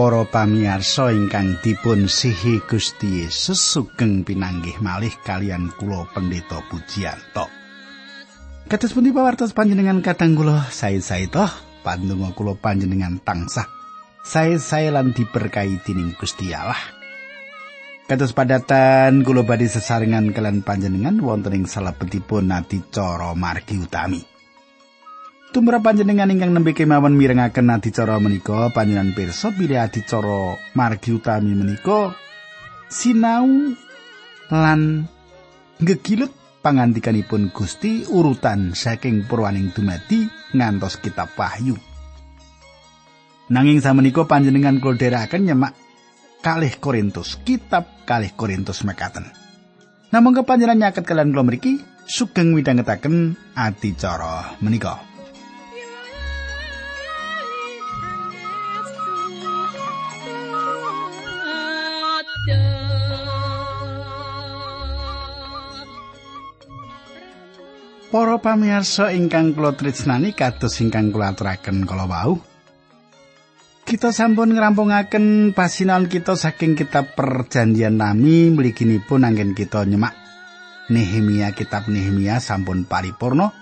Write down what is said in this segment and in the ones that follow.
Para pamirsa ingkang dipun sihi Gusti Yesus sugeng pinanggih malih kalian kula Pendeta Pujiyanto. Kados pundi pawartos panjenengan kadang kula sae-sae toh pandonga kula panjenengan tansah sae-sae lan diberkahi dening Gusti Allah. Kados padatan kula badhe sesarengan kalian panjenengan wonten ing salebetipun adicara margi utami. Tumrap panjenengan ingkang nembe kemawon mirengaken adicara menika panjenengan pirsa bilih adicara margi utami menika sinau lan gegilut pangandikanipun Gusti urutan saking purwaning dumadi ngantos kitab Wahyu. Nanging samenika panjenengan kula dherekaken nyemak kalih Korintus, kitab kalih Korintus mekaten. Namung kepanjenengan nyaket kalian kula mriki sugeng midhangetaken adicara menika. Para pamirsa ingkang kula tresnani kados ingkang kula aturaken kala wau. Kita sampun ngrampungaken pasinaon kita saking kitab Perjanjian Lami mliginipun anggen kita nyemak Nehemia kitab Nehemia sampun paripurna.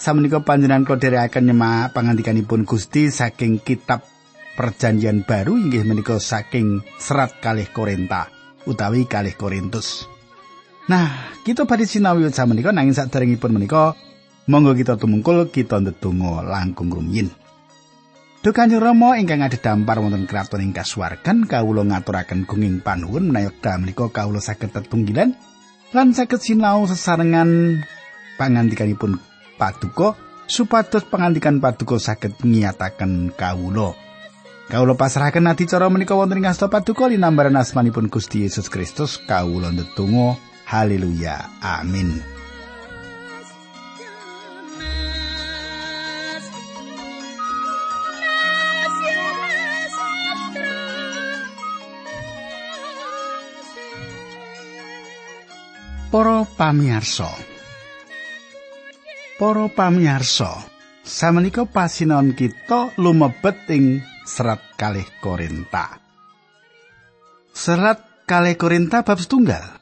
Samenika panjenengan kula dherekaken nyemak pangandikanipun Gusti saking kitab Perjanjian Baru inggih menika saking serat kalih Korinta utawi kalih Korintus. Nah, kita badhe sinau wiwit samenika nanging saderengipun menika monggo kita tumungkul kita ndedonga langkung rumiyin. Duh Kanjeng Rama ingkang dampar wonten kraton ing kasuwargan kawula ngaturaken gunging panuwun menawi menika kawula saged tetunggilan lan saged sinau sesarengan pangandikanipun paduka supados pangandikan paduka saged ngiyataken kawula. Kawula pasrahaken adicara menika wonten ing asta paduka linambaran asmanipun Gusti Yesus Kristus kawula ndedonga Haleluya. Amin. Para pamirsa. Para pamirsa, samenika pasinon kita lumebet ing serat kalih Korinta. Serat kalih Korinta bab setunggal.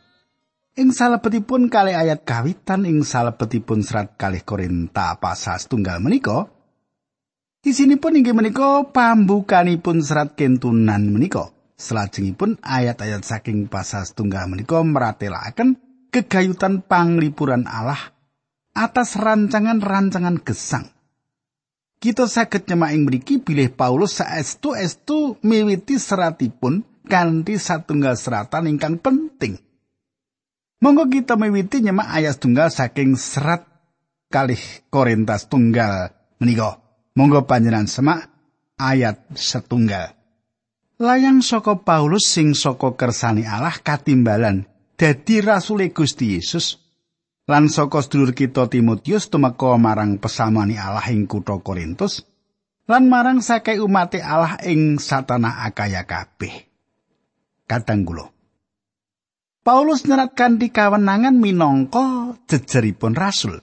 Ing salebetipun kali ayat kawitan ing salebetipun serat kalih Korinta pasal tunggal menika isinipun inggih menika pambukanipun serat kentunan menika. Salajengipun ayat-ayat saking pasal tunggal menika meratelaken kegayutan panglipuran Allah atas rancangan-rancangan gesang. Kita saged nyemak ing mriki bilih Paulus saestu estu miwiti seratipun kanthi satunggal seratan ingkang penting Monggo kita miwiti nyemak ayat tunggal saking serat kalih Korintas tunggal menika. Monggo panjenengan semak ayat setunggal. Layang saka Paulus sing saka kersani Allah katimbalan dadi rasule Gusti Yesus lan saka sedulur kita Timotius tumeka marang pesamani Allah ing kutha Korintus lan marang sakai umat Allah ing satana akaya kabeh. Kadang kula Paulus nyerat kanthi kawenangan minangka jejeripun rasul.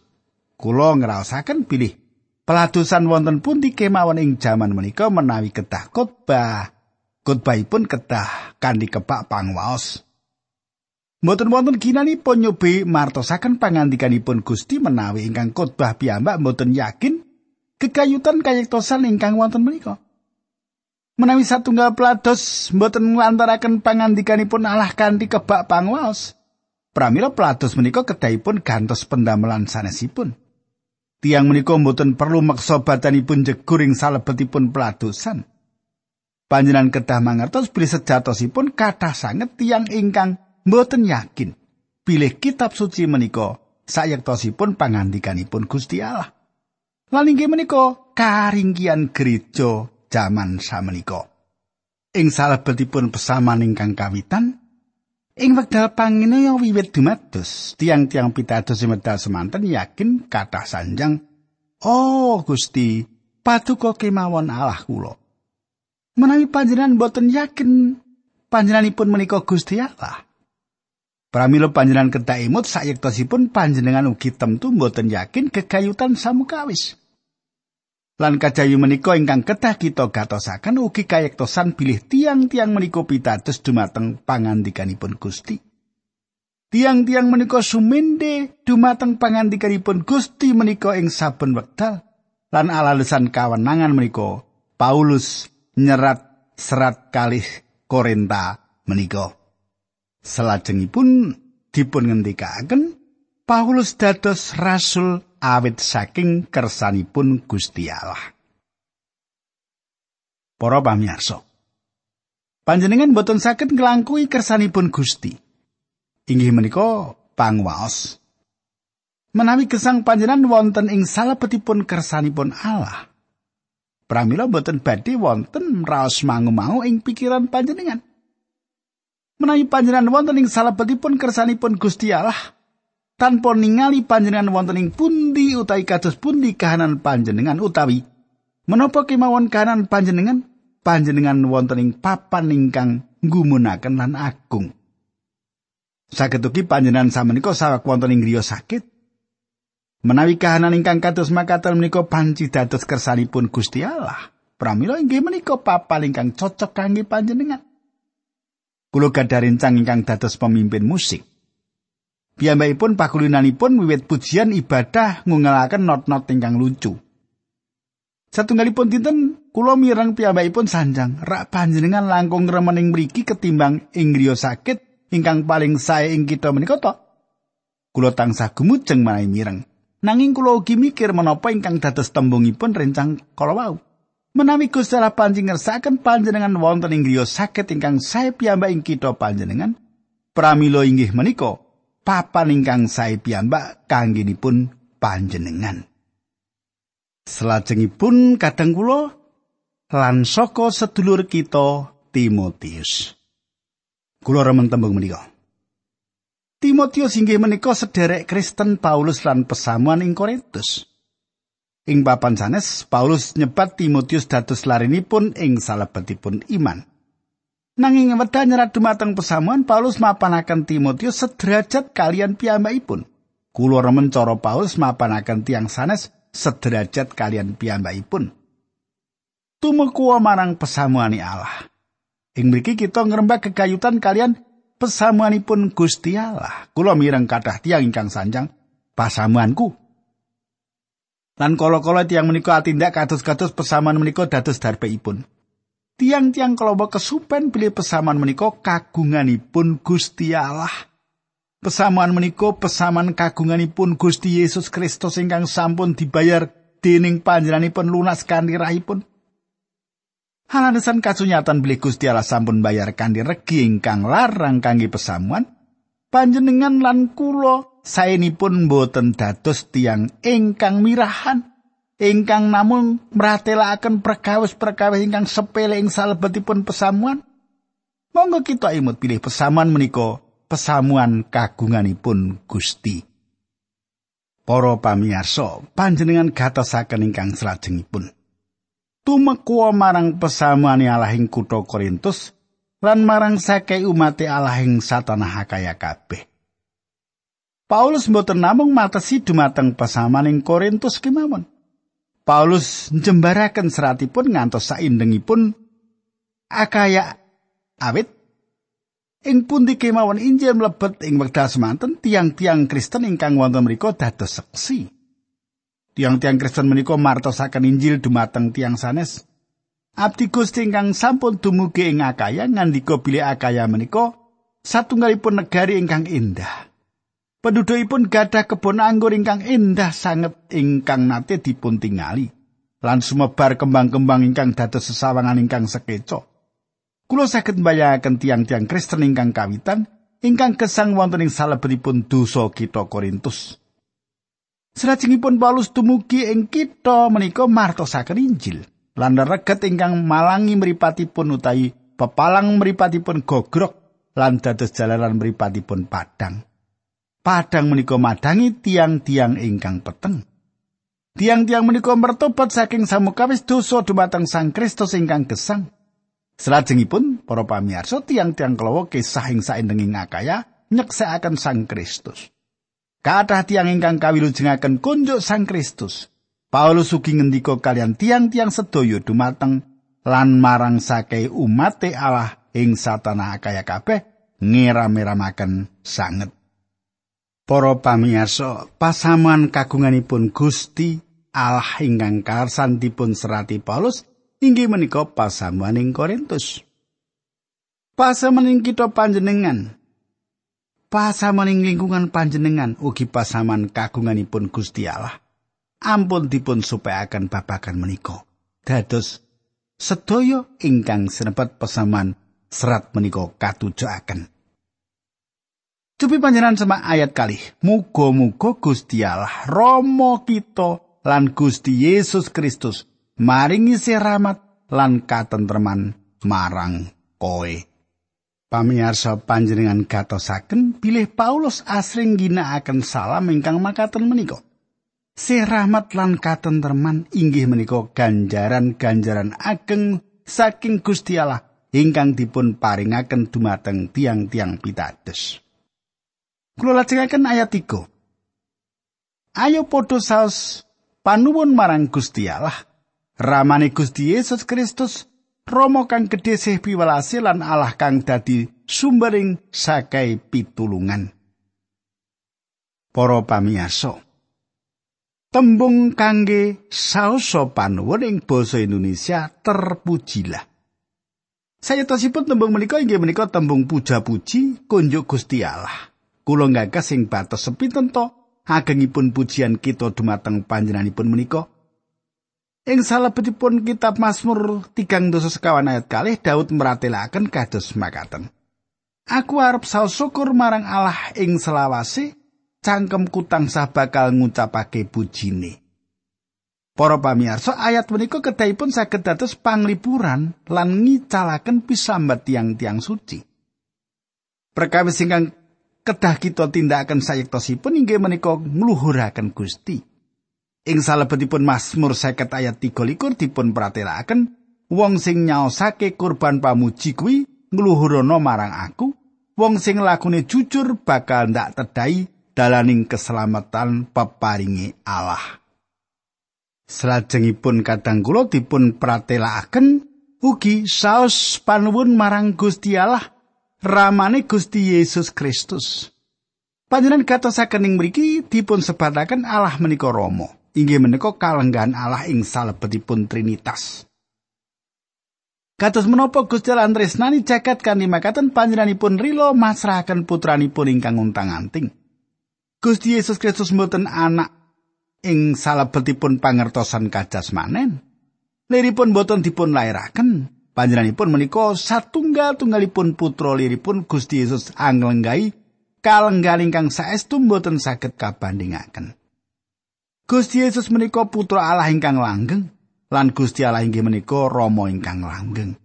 Kula ngraosaken bilih peladusan wonten pundi kemawon ing jaman menika menawi kedah khotbah. Khotbahipun kedah kanthi kepak pangwaos. Mboten wonten ginanipun nyobi martosaken pangandikanipun Gusti menawi ingkang khotbah piyambak mboten yakin kekayutan kayektosan ingkang wonten menika. Menawi satunggal pelados mboten nglantaraken pangandikanipun Allah kanthi kebak pangwaos. Pramila pelados menika kedahipun gantos pendamelan sanesipun. Tiang menika mboten perlu meksa badanipun jegur salebetipun peladosan. Panjenengan kedah mangertos bilih sejatosipun kathah sanget tiang ingkang mboten yakin bilih kitab suci menika sayektosipun pangandikanipun Gusti Allah. Lan inggih menika karingkian gereja jaman samenika. Ing salebetipun pesaman ingkang kawitan, ing wekdal panginaya wiwit dumados, tiang-tiang pitados medal semanten yakin kathah sanjang, "Oh, Gusti, paduka kemawon Allah kula." Menawi panjenengan boten yakin panjenenganipun menika Gusti Allah, Pramila panjenengan kedah imut sayektosipun panjenengan ugi temtu mboten yakin kegayutan samukawis. Lan kajayu menika ingkang kedah kita gatosaken ugi kayektosan bilih tiang-tiang menika pitados dumateng pangandikanipun Gusti. Tiang-tiang menika sumende dumateng pangandikanipun Gusti menika ing saben wekdal lan alalesan kawenangan menika Paulus nyerat serat kalih Korinta menika. Selajengipun dipun ngendikaken Paulus dados rasul awit saking kersanipun Gusti Allah. Para pamirsa. Panjenengan boten saged nglangkui kersanipun Gusti. Inggih menika pangwaos. Menawi gesang panjenengan wonten ing salebetipun kersanipun Allah. Pramila boten badhe wonten raos mangu-mangu ing pikiran panjenengan. Menawi panjenengan wonten ing salebetipun kersanipun Gusti Allah, tanpa ningali panjenengan wonten ing pundi utawi kados pundi kahanan panjenengan utawi menapa kemawon kahanan panjenengan? Panjenengan wonten ing papan ingkang nggumunaken lan agung. Saged ugi panjenengan samenika sawek wonten ing griya sakit. Menawi kahanan ingkang kados makaten menika panci dados kersanipun Gusti Allah pramila inggih menika papan ingkang cocok kangge panjenengan. Kula gadah rencang ingkang dados pemimpin musik Piyambakipun pakulinanipun wiwit pujian ibadah ngungelaken not-not ingkang lucu. Satunggalipun dinten kula mireng piyambakipun sanjang, rak panjenengan langkung remening mriki ketimbang ing griya sakit ingkang paling sae ing kita menika to. Kula tansah gumujeng manawi mireng. Nanging kula ugi mikir menapa ingkang dados tembungipun rencang kala wau. Menawi Gusti Allah panjing ngersakaken panjenengan wonten ing griya sakit ingkang sae piyambak ing kita panjenengan, pramila inggih menika papan ingkang sae piyambak kanggenipun panjenengan. Selajengipun kadang kula lan saka sedulur kita Timotius. Kula remen tembung menika. Timotius inggih menika sederek Kristen Paulus lan pesamuan ing Korintus. Ing papan sanes Paulus nyebat Timotius dados larinipun ing salebetipun iman. Nanging wedha nyerat dumateng pesamuan Paulus mapanaken Timotius sederajat kalian piyambakipun. Kula remen cara Paulus mapanaken tiang sanes sederajat kalian piyambakipun. Tumeku marang pesamuani Allah. Ing mriki kita ngrembak kegayutan kalian pesamuanipun Gusti Allah. Kula mireng kathah tiang ingkang sanjang pasamuanku. Lan kala-kala tiang menika atindak kados-kados pesamuan menika dados darbeipun. Tiang-tiang kelompok kesupen pilih pesaman menika kagunganipun Gusti Allah. Pesaman menika pesaman kagunganipun Gusti Yesus Kristus ingkang sampun dibayar dening panjenenganipun lunas kanthi rahipun. Halanesan kasunyatan bilih Gusti Allah sampun bayar kanthi regi ingkang larang kangge pesamuan, panjenengan lan kula saenipun boten dados tiang ingkang mirahan. Ingkang namung mratelaken perkawis-perkawis ingkang sepele ing salebetipun pesamuan. Monggo kita imut pilih pesamuan menika pesamuan kagunganipun Gusti. Para pamirsa panjenengan gatosaken ingkang salajengipun tumeku marang pesamuan Allah ing kutha Korintus lan marang sake umat Allah ing satanah kaya kabeh. Paulus mboten namung matesi dumateng pesamuan ing Korintus kemawon Paulus njembaraken seratipun ngantos saindengipun akaya awit ing pundi kemawon Injil mlebet ing wekdal semanten tiang-tiang Kristen ingkang wonten mriku dados seksi. Tiang-tiang Kristen menika martosaken Injil dumateng tiang sanes. Abdi Gusti ingkang sampun dumugi ing Akaya ngandika bilih Akaya menika satunggalipun negari ingkang indah. Pendudukipun gadah kebon anggur ingkang endah sanget ingkang nate dipuntingali lan sumebar kembang-kembang ingkang dados sesawangan ingkang sekeco. Kulo saged mbayangaken tiang-tiang Kristen ingkang kawitan ingkang gesang wonten ing salebetipun dosa kita Korintus. Salajengipun Paulus dumugi ing kita menika martosaken Injil lan reget ingkang malangi mripatipun utawi pepalang mripatipun gogrok lan dados jalanan mripatipun padang. Padang menika madangi tiang-tiang ingkang peteng. Tiang-tiang menika mertobat saking samukawis dosa dumateng Sang Kristus ingkang gesang. Selajengipun para pamirsa tiang-tiang kelawa kisah ing saindenging akaya nyeksekaken Sang Kristus. Kathah tiang ingkang kawilujengaken kunjuk Sang Kristus Paulus ugi ngendika kalian tiang-tiang sedaya dumateng lan marang sakai umate Allah ing satana kaya kabeh ngeram-eramaken sanget. Para pamirsa, pasaman kagunganipun Gusti Allah ingkang karsan dipun serati Paulus inggih menika pasamuaning Korintus. Pasamaning kita panjenengan pasamaning lingkungan panjenengan ugi pasaman kagunganipun Gusti Allah. Ampun dipun supayaken babagan menika. Dados sedaya ingkang sinebut pasaman serat menika katujuaken. Cupi panjenengan semak ayat kali. Muga-muga Gusti Allah kita lan Gusti Yesus Kristus maringi rahmat lan katentreman marang kowe. Pamirsa panjenengan gatosaken bilih Paulus asring ginakaken salam ingkang makaten menika. Si rahmat lan katentreman inggih menika ganjaran-ganjaran ageng saking Gusti Allah ingkang dipun paringaken dumateng tiang-tiang pitados. Kula lajengaken ayat 3. Ayo padha saos panuwun marang Gusti Allah. Ramane Gusti Yesus Kristus Romo kang gedhe sih piwelase lan Allah kang dadi sumbering sakai pitulungan. Para pamiyarsa. Tembung kangge saoso panuwun ing basa Indonesia terpujilah. Saya tosipun tembung menika inggih menika tembung puja-puji kunjuk Gusti Allah. Kula gagas sing batos sepinten to agengipun pujian kita dumateng panjenenganipun menika Ing salebetipun kitab Mazmur 3 dosa sekawan ayat kalih Daud meratelaken kados makaten. Aku arep saos syukur marang Allah ing selawase cangkem kutang sah bakal ngucapake pujine. Para pamirsa ayat menika kedahipun saged dados panglipuran lan ngicalaken pisambat tiang-tiang suci. Perkawis ingkang kedah kita tindakaken sayektosipun inggih menika ngluhuraken Gusti. Ing salebetipun Mazmur 50 ayat 23 dipun pratelakaken wong sing nyaosake kurban pamuji kuwi ngluhurana marang aku wong sing lakune jujur bakal ndak tedai dalaning keselamatan peparingi Allah Selajengipun kadang kula dipun pratelakaken ugi saos panuwun marang Gusti Allah ramane Gusti Yesus Kristus Panjenengan gatosaken ing mriki dipun sebataken Allah menika Rama inggih menika kalenggahan Allah ing salebetipun Trinitas. Kados menapa Gusti Allah tresnani jagat kanthi makaten panjenenganipun rila masrahaken putranipun ingkang untang-anting. Gusti Yesus Kristus mboten anak ing salebetipun pangertosan kajasmanen. Liripun boten dipun lairaken. Panjenenganipun menika satunggal-tunggalipun putra liripun Gusti Yesus anglenggai kalenggahan ingkang saestu boten saged kabandingaken. Gusti Yesus menika putra Allah ingkang langgeng lan Gusti Allah inggih menika Rama ingkang langgeng.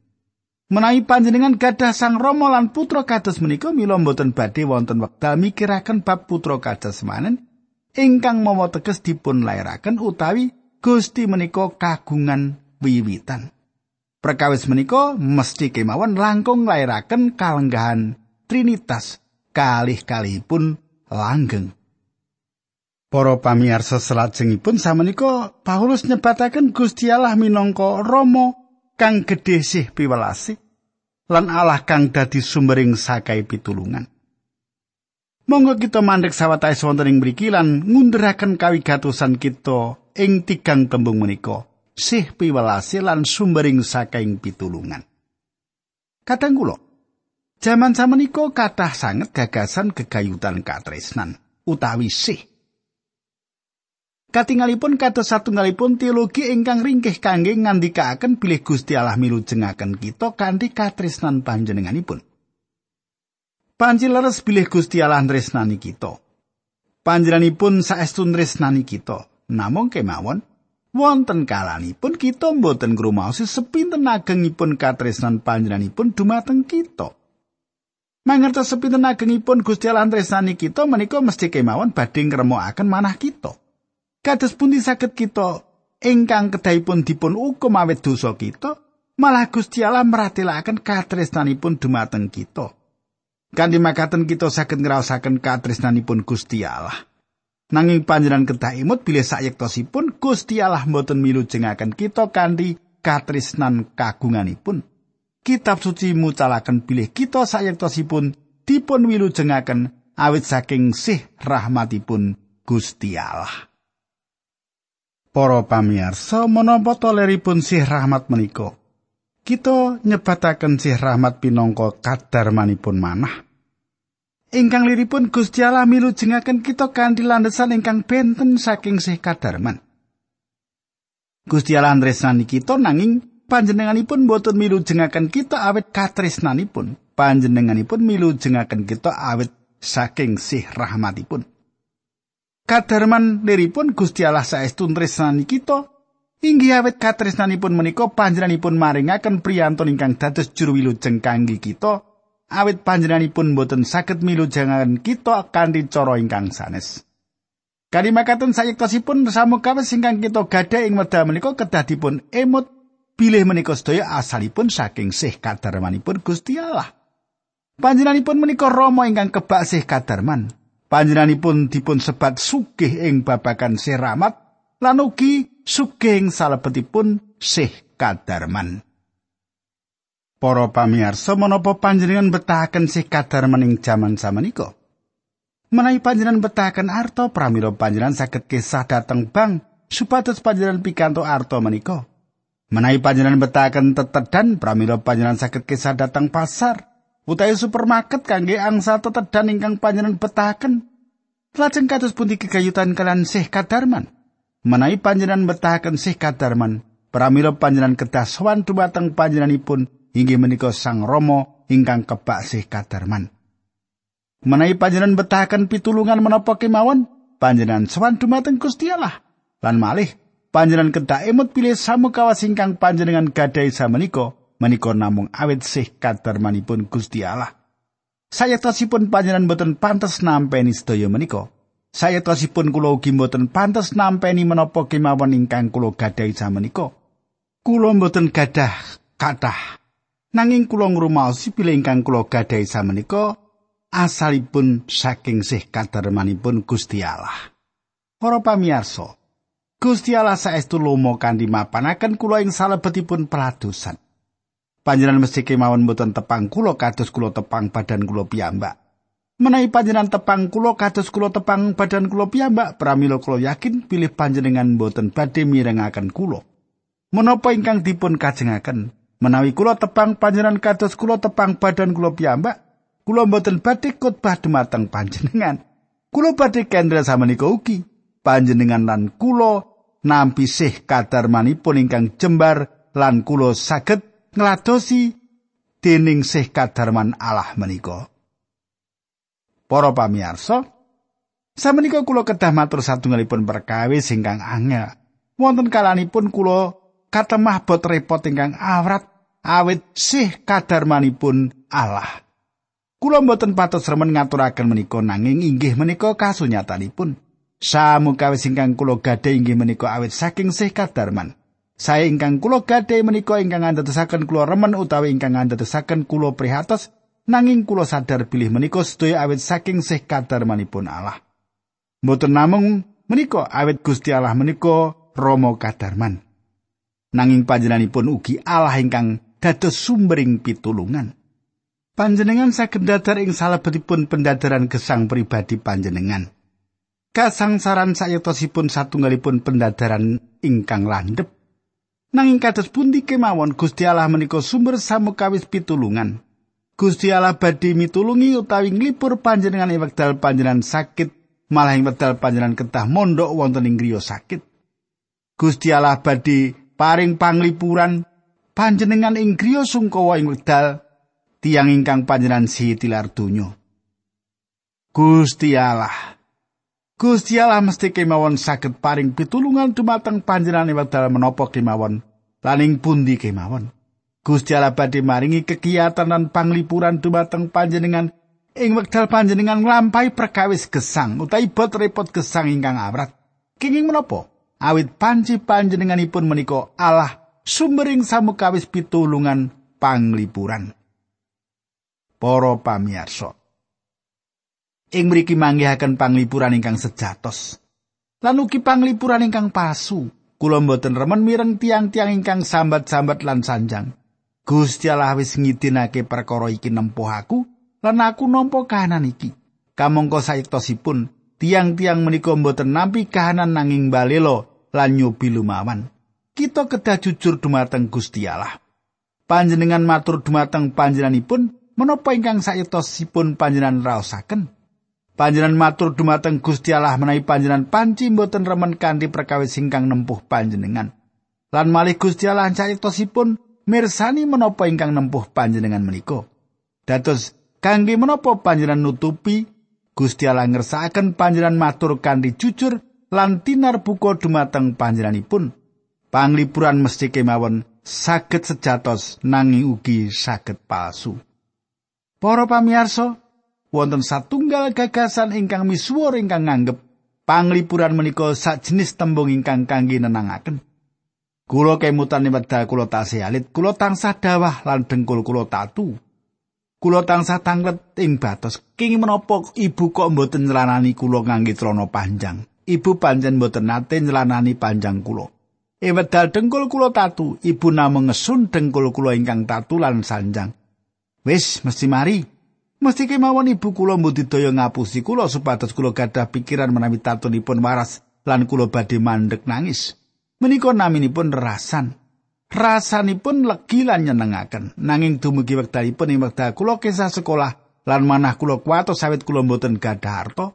Menawi panjenengan gadah sang Rama lan putra kados menika mila mboten badhe wonten wekdal mikiraken bab putra kados manen ingkang mawa teges dipun lairaken utawi Gusti menika kagungan wiwitan. Perkawis menika mesti kemawon langkung lairaken kalenggahan Trinitas kalih-kalihipun langgeng. Para pamirsa salajengipun samenika Paulus nyebataken Gusti Allah minangka Rama kang gedhe sih piwelasi lan Allah kang dadi sumbering sakai pitulungan. Monggo kita mandek sawetawis wonten ing mriki lan ngunduraken kawigatosan kita ing tigang tembung menika sih piwelasi lan sumbering sakai pitulungan. Kadang kula Jaman samenika kathah sanget gagasan gegayutan katresnan utawi sih Katingalipun kados satunggalipun teologi ingkang ringkih kangge ngandikaken bilih Gusti Allah milujengaken kita kanthi katresnan panjenenganipun. Panjileres bilih Gusti Allah tresnani kita. Panjenenganipun saestu tresnani kita. Namung kemawon wonten kalanipun kita mboten ngrumaosi sepinten agengipun katresnan panjenenganipun dumateng kita. Mangertos sepinten agengipun Gusti Allah tresnani kita menika mesti kemawon badhe ngremokaken manah kita. Kados pundi saged kita ingkang kedahipun dipun hukum awet dosa kita, malah Gusti Allah meratelaken katresnanipun dumateng kita. Kanthi makaten kita saged ngrasakaken katresnanipun Gusti Allah. Nanging panjenengan kedah imut bilih sayektosipun Gusti Allah mboten milujengaken kita kanthi katresnan kagunganipun. Kitab suci mucalaken bilih kita sayektosipun dipun wilujengaken awit saking sih rahmatipun Gusti Allah. Para pamirsa, menapa toleripun sih rahmat menika? Kita nyebataken sih rahmat pinangka kadarmanipun manah. Ingkang liripun Gusti Allah milujengaken kita kanthi landesan ingkang benten saking sih kadarman. Gusti Allah nresnani kita nanging panjenenganipun boten milujengaken kita awet katresnanipun. Panjenenganipun milujengaken kita awet saking sih rahmatipun. Kadarman liripun Gusti Allah saestu nresnani kita inggih awet katresnanipun menika panjenenganipun maringaken priyantun ingkang dados juru wilujeng kangge kita awit panjenenganipun boten saged milujengaken kita kanthi cara ingkang sanes. Kalimakaten sayektosipun samukawis ingkang kita gadhah ing wekdal menika kedah dipun emut bilih menika sedaya asalipun saking sih kadarmanipun Gusti Allah. Panjenenganipun menika Rama ingkang kebak sih kadarman. Panjenenganipun dipun sebat sugih ing babagan sih rahmat lan ugi sugih ing salebetipun sih kadarman. Para pamirsa menapa panjenengan betahaken sih kadar mening jaman samenika? Menawi panjenengan betahaken arta pramila panjenengan saged kesah dateng bank supados panjenengan pikantuk arta menika. Menawi panjenengan betahaken tetedan pramila panjenengan saged kesah dateng pasar utawi supermarket kangge angsa tetedan ingkang panjenengan betahaken. Lajeng kados pundi kegayutan kalian sih kadarman? Menawi panjenengan betahaken sih kadarman, pramila panjenengan kedah sowan dumateng panjenenganipun inggih menika Sang Rama ingkang kebak sih kadarman. Menawi panjenengan betahaken pitulungan menapa kemawon, panjenengan sowan dumateng Gusti Allah. Lan malih panjenengan kedah emut pilih samukawas ingkang panjenengan gadhahi samenika menika namung awit sih kadarmanipun Gusti Allah. Saya tosipun panjenengan boten pantes nampeni sedaya menika. Saya tosipun kula ugi boten pantes nampeni menapa kemawon ingkang kula gadhahi samenika. Kula boten gadah kathah Nanging kula ngrumaosi pilih ingkang kula gadhahi samenika asalipun saking sih kadarmanipun Gusti Allah. Para pamirsa, Gusti Allah saestu lomo kanthi mapanaken kula ing salebetipun peladosan. Panjenengan mesti kemawon mboten tepang kula kados kula tepang badan kula piyambak. Menawi panjenengan tepang kula kados kula tepang badan kula piyambak, pramila kula yakin pilih panjenengan mboten badhe mirengaken kula. Menapa ingkang dipun kajengaken? Menawi kula tepang panjenengan kados kula tepang badan kula piyambak, kula mboten badhe khotbah dumateng panjenengan. Kula badhe kendra samenika ugi. Panjenengan lan kula nampi sih kadarmanipun ingkang jembar lan kula saged ngladosi dening sih kadarman Allah menika. Para pamirsa, samenika kula kedah matur satunggalipun perkawis ingkang angel. Wonten kalanipun kula katemah bot repot ingkang awrat awit sih kadarmanipun Allah. Kula mboten patos remen ngaturaken menika nanging inggih menika kasunyatanipun. Samukawis ingkang kula gadhe inggih menika awit saking sih kadarman. Saya ingkang kula gadhe menika ingkang andadosaken kula remen utawi ingkang andadosaken kula prihatos nanging kula sadar bilih menika sedaya awit saking sih kadarmanipun Allah. Mboten namung menika awit Gusti Allah menika Rama kadarman. Nanging panjenenganipun ugi Allah ingkang dados sumbering pitulungan. Panjenengan saged dadar ing salebetipun pendadaran gesang pribadi panjenengan. Kasangsaran sayetosipun satunggalipun pendadaran ingkang landhep. Nanging kados pundi kemawon Gusti Allah menika sumber samukawis pitulungan. Gusti Allah badhe mitulungi utawi nglipur panjenengan ing wekdal panjenengan sakit, malah ing wekdal panjenengan ketah mondok wonten ing griya sakit. Gusti Allah badhe paring panglipuran panjenengan ing griya sungkawa ing wekdal tiang ingkang panjenengan si tilar donya. Gusti Allah. Gusti Allah mesti kemawon saged paring pitulungan dumateng panjenengan ing wekdal menapa kemawon laning pundi kemawon. Gusti Allah badhe maringi kegiatan lan panglipuran dumateng panjenengan ing wekdal panjenengan nglampahi perkawis gesang utawi bot repot gesang ingkang awrat. Kenging menapa? Awit panci panjenenganipun menika Allah sumbering samukawis pitulungan panglipuran. Para pamirsa. Ing mriki manggihaken panglipuran ingkang sejatos. lan ugi panglipuran ingkang palsu. Kula mboten remen mireng tiang-tiang ingkang sambat-sambat lan sanjang. Gusti Allah wis ngidinake perkara iki nempuh aku lan aku nampa kahanan iki. Kamangka sayektosipun tiang-tiang menika mboten nampi kahanan nanging balelo lan nyobi lumawan. Kita kedah jujur dumateng Gusti Allah. Panjenengan matur dumateng panjenenganipun menapa ingkang sayektosipun panjenengan raosaken? Panjenengan matur dumateng Gusti Allah menawi panjenengan panci mboten remen kanthi perkawis ingkang nempuh panjenengan. Lan malih Gusti Allah sayektosipun mirsani menapa ingkang nempuh panjenengan menika. Dados kangge menapa panjenengan nutupi Gusti Allah ngersakaken panjenengan matur kanthi jujur lan tinar dumateng panjenenganipun. Panglipuran mesti kemawon saged sejatos nanging ugi saged palsu. Para pamirsa, wonten satunggal gagasan ingkang misuwur ingkang nganggep panglipuran menika sajenis tembung ingkang kangge nenangaken. Kula kemutan wedal kula tasih alit, kula tansah dawah lan dengkul kula tatu. Kula tansah tanglet ing batos. King menapa ibu kok mboten nyelanani kula ngangge celana panjang? Ibu panjen mboten nate nyelanani panjang kula. E wedal dengkul kula tatu, ibu namung ngesun dengkul kula ingkang tatu lan sanjang. Wis mesti mari. Mesti kemawon ibu kula mbudidaya ngapusi kula supados kula gadah pikiran menawi tatunipun waras lan kula badhe mandek nangis. Menika naminipun rasan. rasanipun legi lan nyenengaken nanging dumugi wektalipun ing wekdal kula kesah sekolah lan manah kula kuwatos sawit kula mboten gadah harta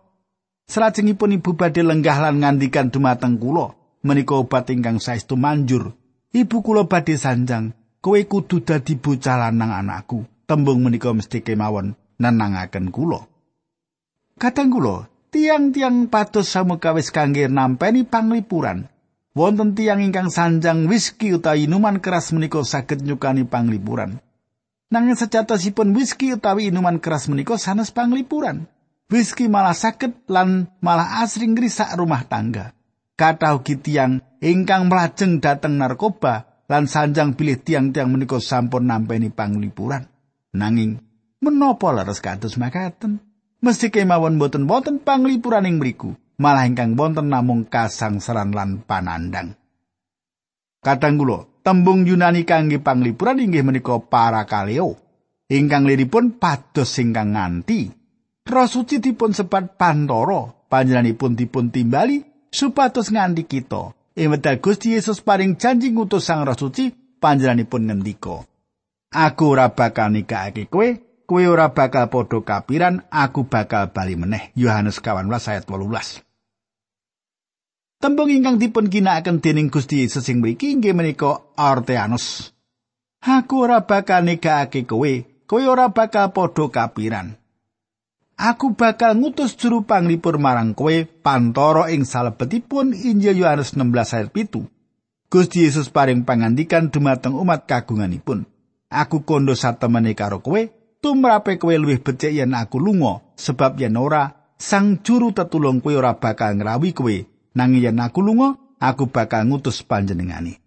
salajengipun ibu badhe lenggah lan ngandikan dumateng kula menika obat ingkang saestu manjur ibu kula badhe sanjang kowe kudu dadi bocah lanang anakku tembung menika mesti kemawon nenangaken kula kadang kula tiang-tiang pados samukawis kangge nampeni panglipuran wonten tiang ingkang sanjang whisky utawi inuman keras menika saged nyukani panglipuran. Nanging sejatosipun whisky utawi inuman keras menika sanes panglipuran. Whisky malah saged lan malah asring ngrisak rumah tangga. Kata ugi tiang ingkang melajeng dateng narkoba lan sanjang pilih tiang-tiang menika sampun nampeni panglipuran. Nanging menapa leres kados makaten? Mesti kemawon boten-boten panglipuran ing mriku. malah ingkang wonten namung kasangsaran lan panandang. Kadang kula, tembung Yunani kangge panglipuran inggih menika parakaleo. Ingkang liripun pados ingkang nganti. Roh suci dipun sebat pantoro, panjenenganipun dipun timbali supados nganti kita. Wedal Gusti Yesus paring janji ngutus Sang Roh Suci, panjenenganipun ngendika, Aku ora bakal nikahake kowe, kowe ora bakal padha kapiran, aku bakal bali meneh. Yohanes 18 ayat 18. Tembung ingkang dipun ginakaken dening Gusti Yesus ing mriki inggih menika Arteanus. Aku ora bakal negakake kowe, kowe ora bakal padha kapiran. Aku bakal ngutus juru panglipur marang kowe pantoro ing salebetipun Injil Yohanes 16 ayat 7. Gusti Yesus paring pangandikan dumateng umat kagunganipun. Aku kondo satemene karo kowe, tumrape kowe luwih becik yen aku lunga, sebab yen ora, sang juru tetulung kowe ora bakal ngrawi kowe nanging yen aku lunga aku bakal ngutus panjenengane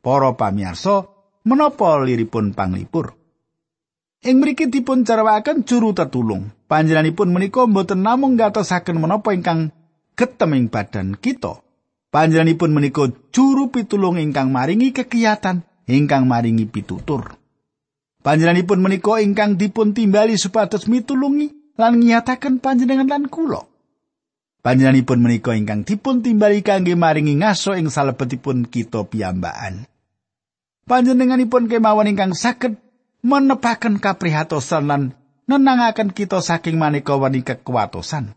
Para pamirsa menapa liripun panglipur Ing mriki dipun carwakaken juru tetulung panjenenganipun menika mboten namung ngatosaken menapa ingkang geteming badan kita panjenenganipun menika juru pitulung ingkang maringi kekiyatan ingkang maringi pitutur Panjenenganipun menika ingkang dipun timbali supados mitulungi lan nyataken panjenengan lan kula. Panjenenganipun menika ingkang dipun timbali kangge maringi ngaso ing salebetipun kita piyambakan. Panjenenganipun kemawon ingkang saged menepaken kaprihatosan lan nenangaken kita saking maneka wani kekuatosan.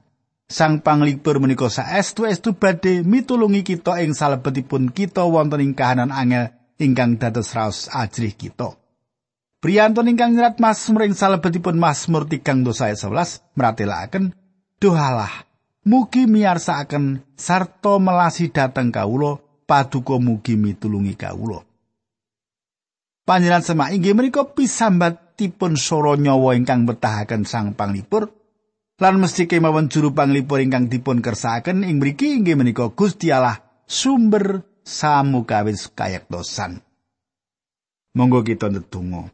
Sang panglipur menika saestu-estu badhe mitulungi kita ing salebetipun kita wonten ing kahanan angel ingkang dados raos ajrih kita. Priyantun ingkang nyerat Mazmur ing salebetipun Mazmur 3 dosa 11 meratelaken dohalah Mugi miyarsakaken sarta melasi dhateng kawula paduka mugi mitulungi kawula. Panjenengan semak inggih menika pisambatipun soro nyawa ingkang betahaken Sang Panglipur lan mesti kemawon juru panglipur ingkang dipun kersakaken ing mriki inggih menika Gusti Allah sumber samukawis kayektosan. Monggo kita ndedonga.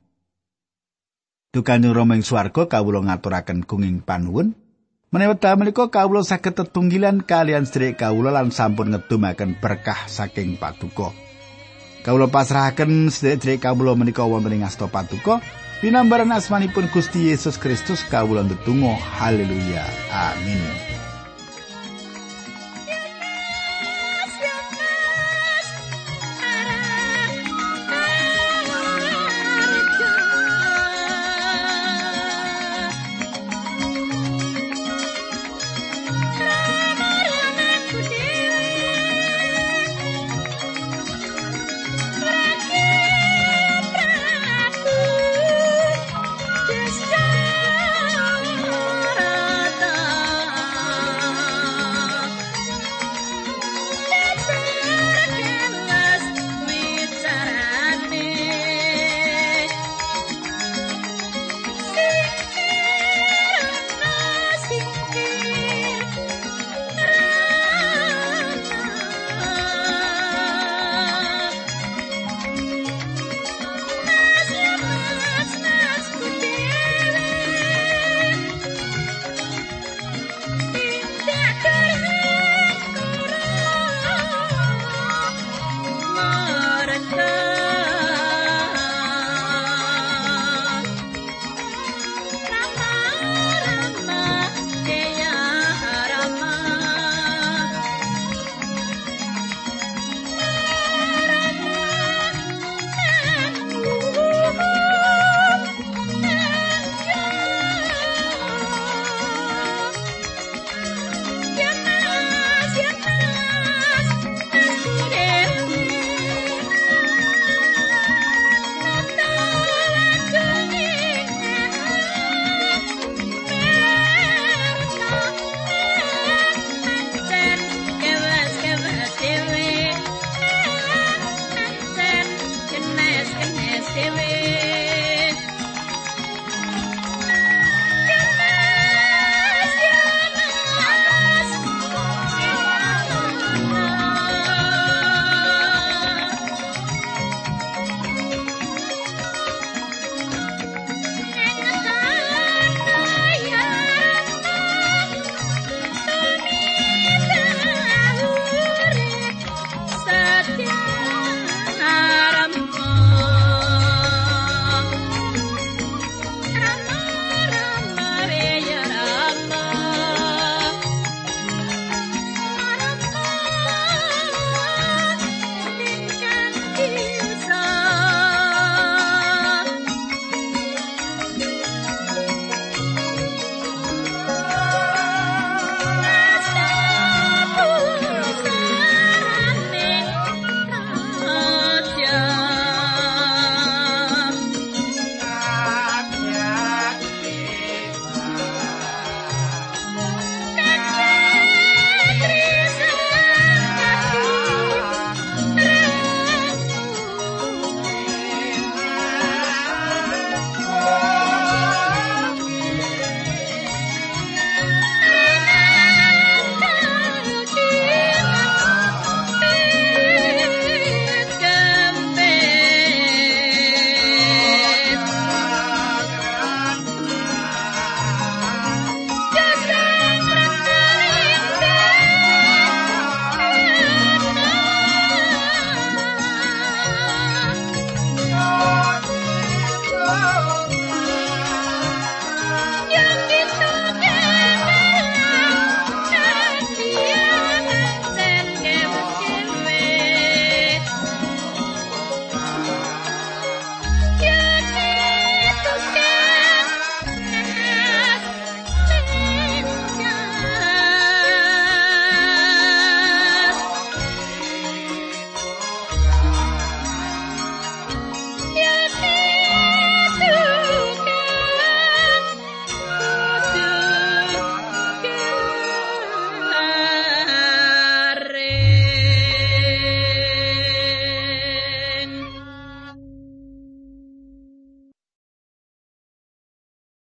Dukanyo Rama ing swarga kawula ngaturaken gunging panuwun. Menawi wekdal menika kawula saged tetunggilan kalian sedherek kawula lan sampun ngedumaken berkah saking Paduka. Kawula pasrahaken sedherek kawula menika wonten ing asta Paduka. Dinambaran asmanipun Gusti Yesus Kristus kawula ndedonga. Haleluya. Amin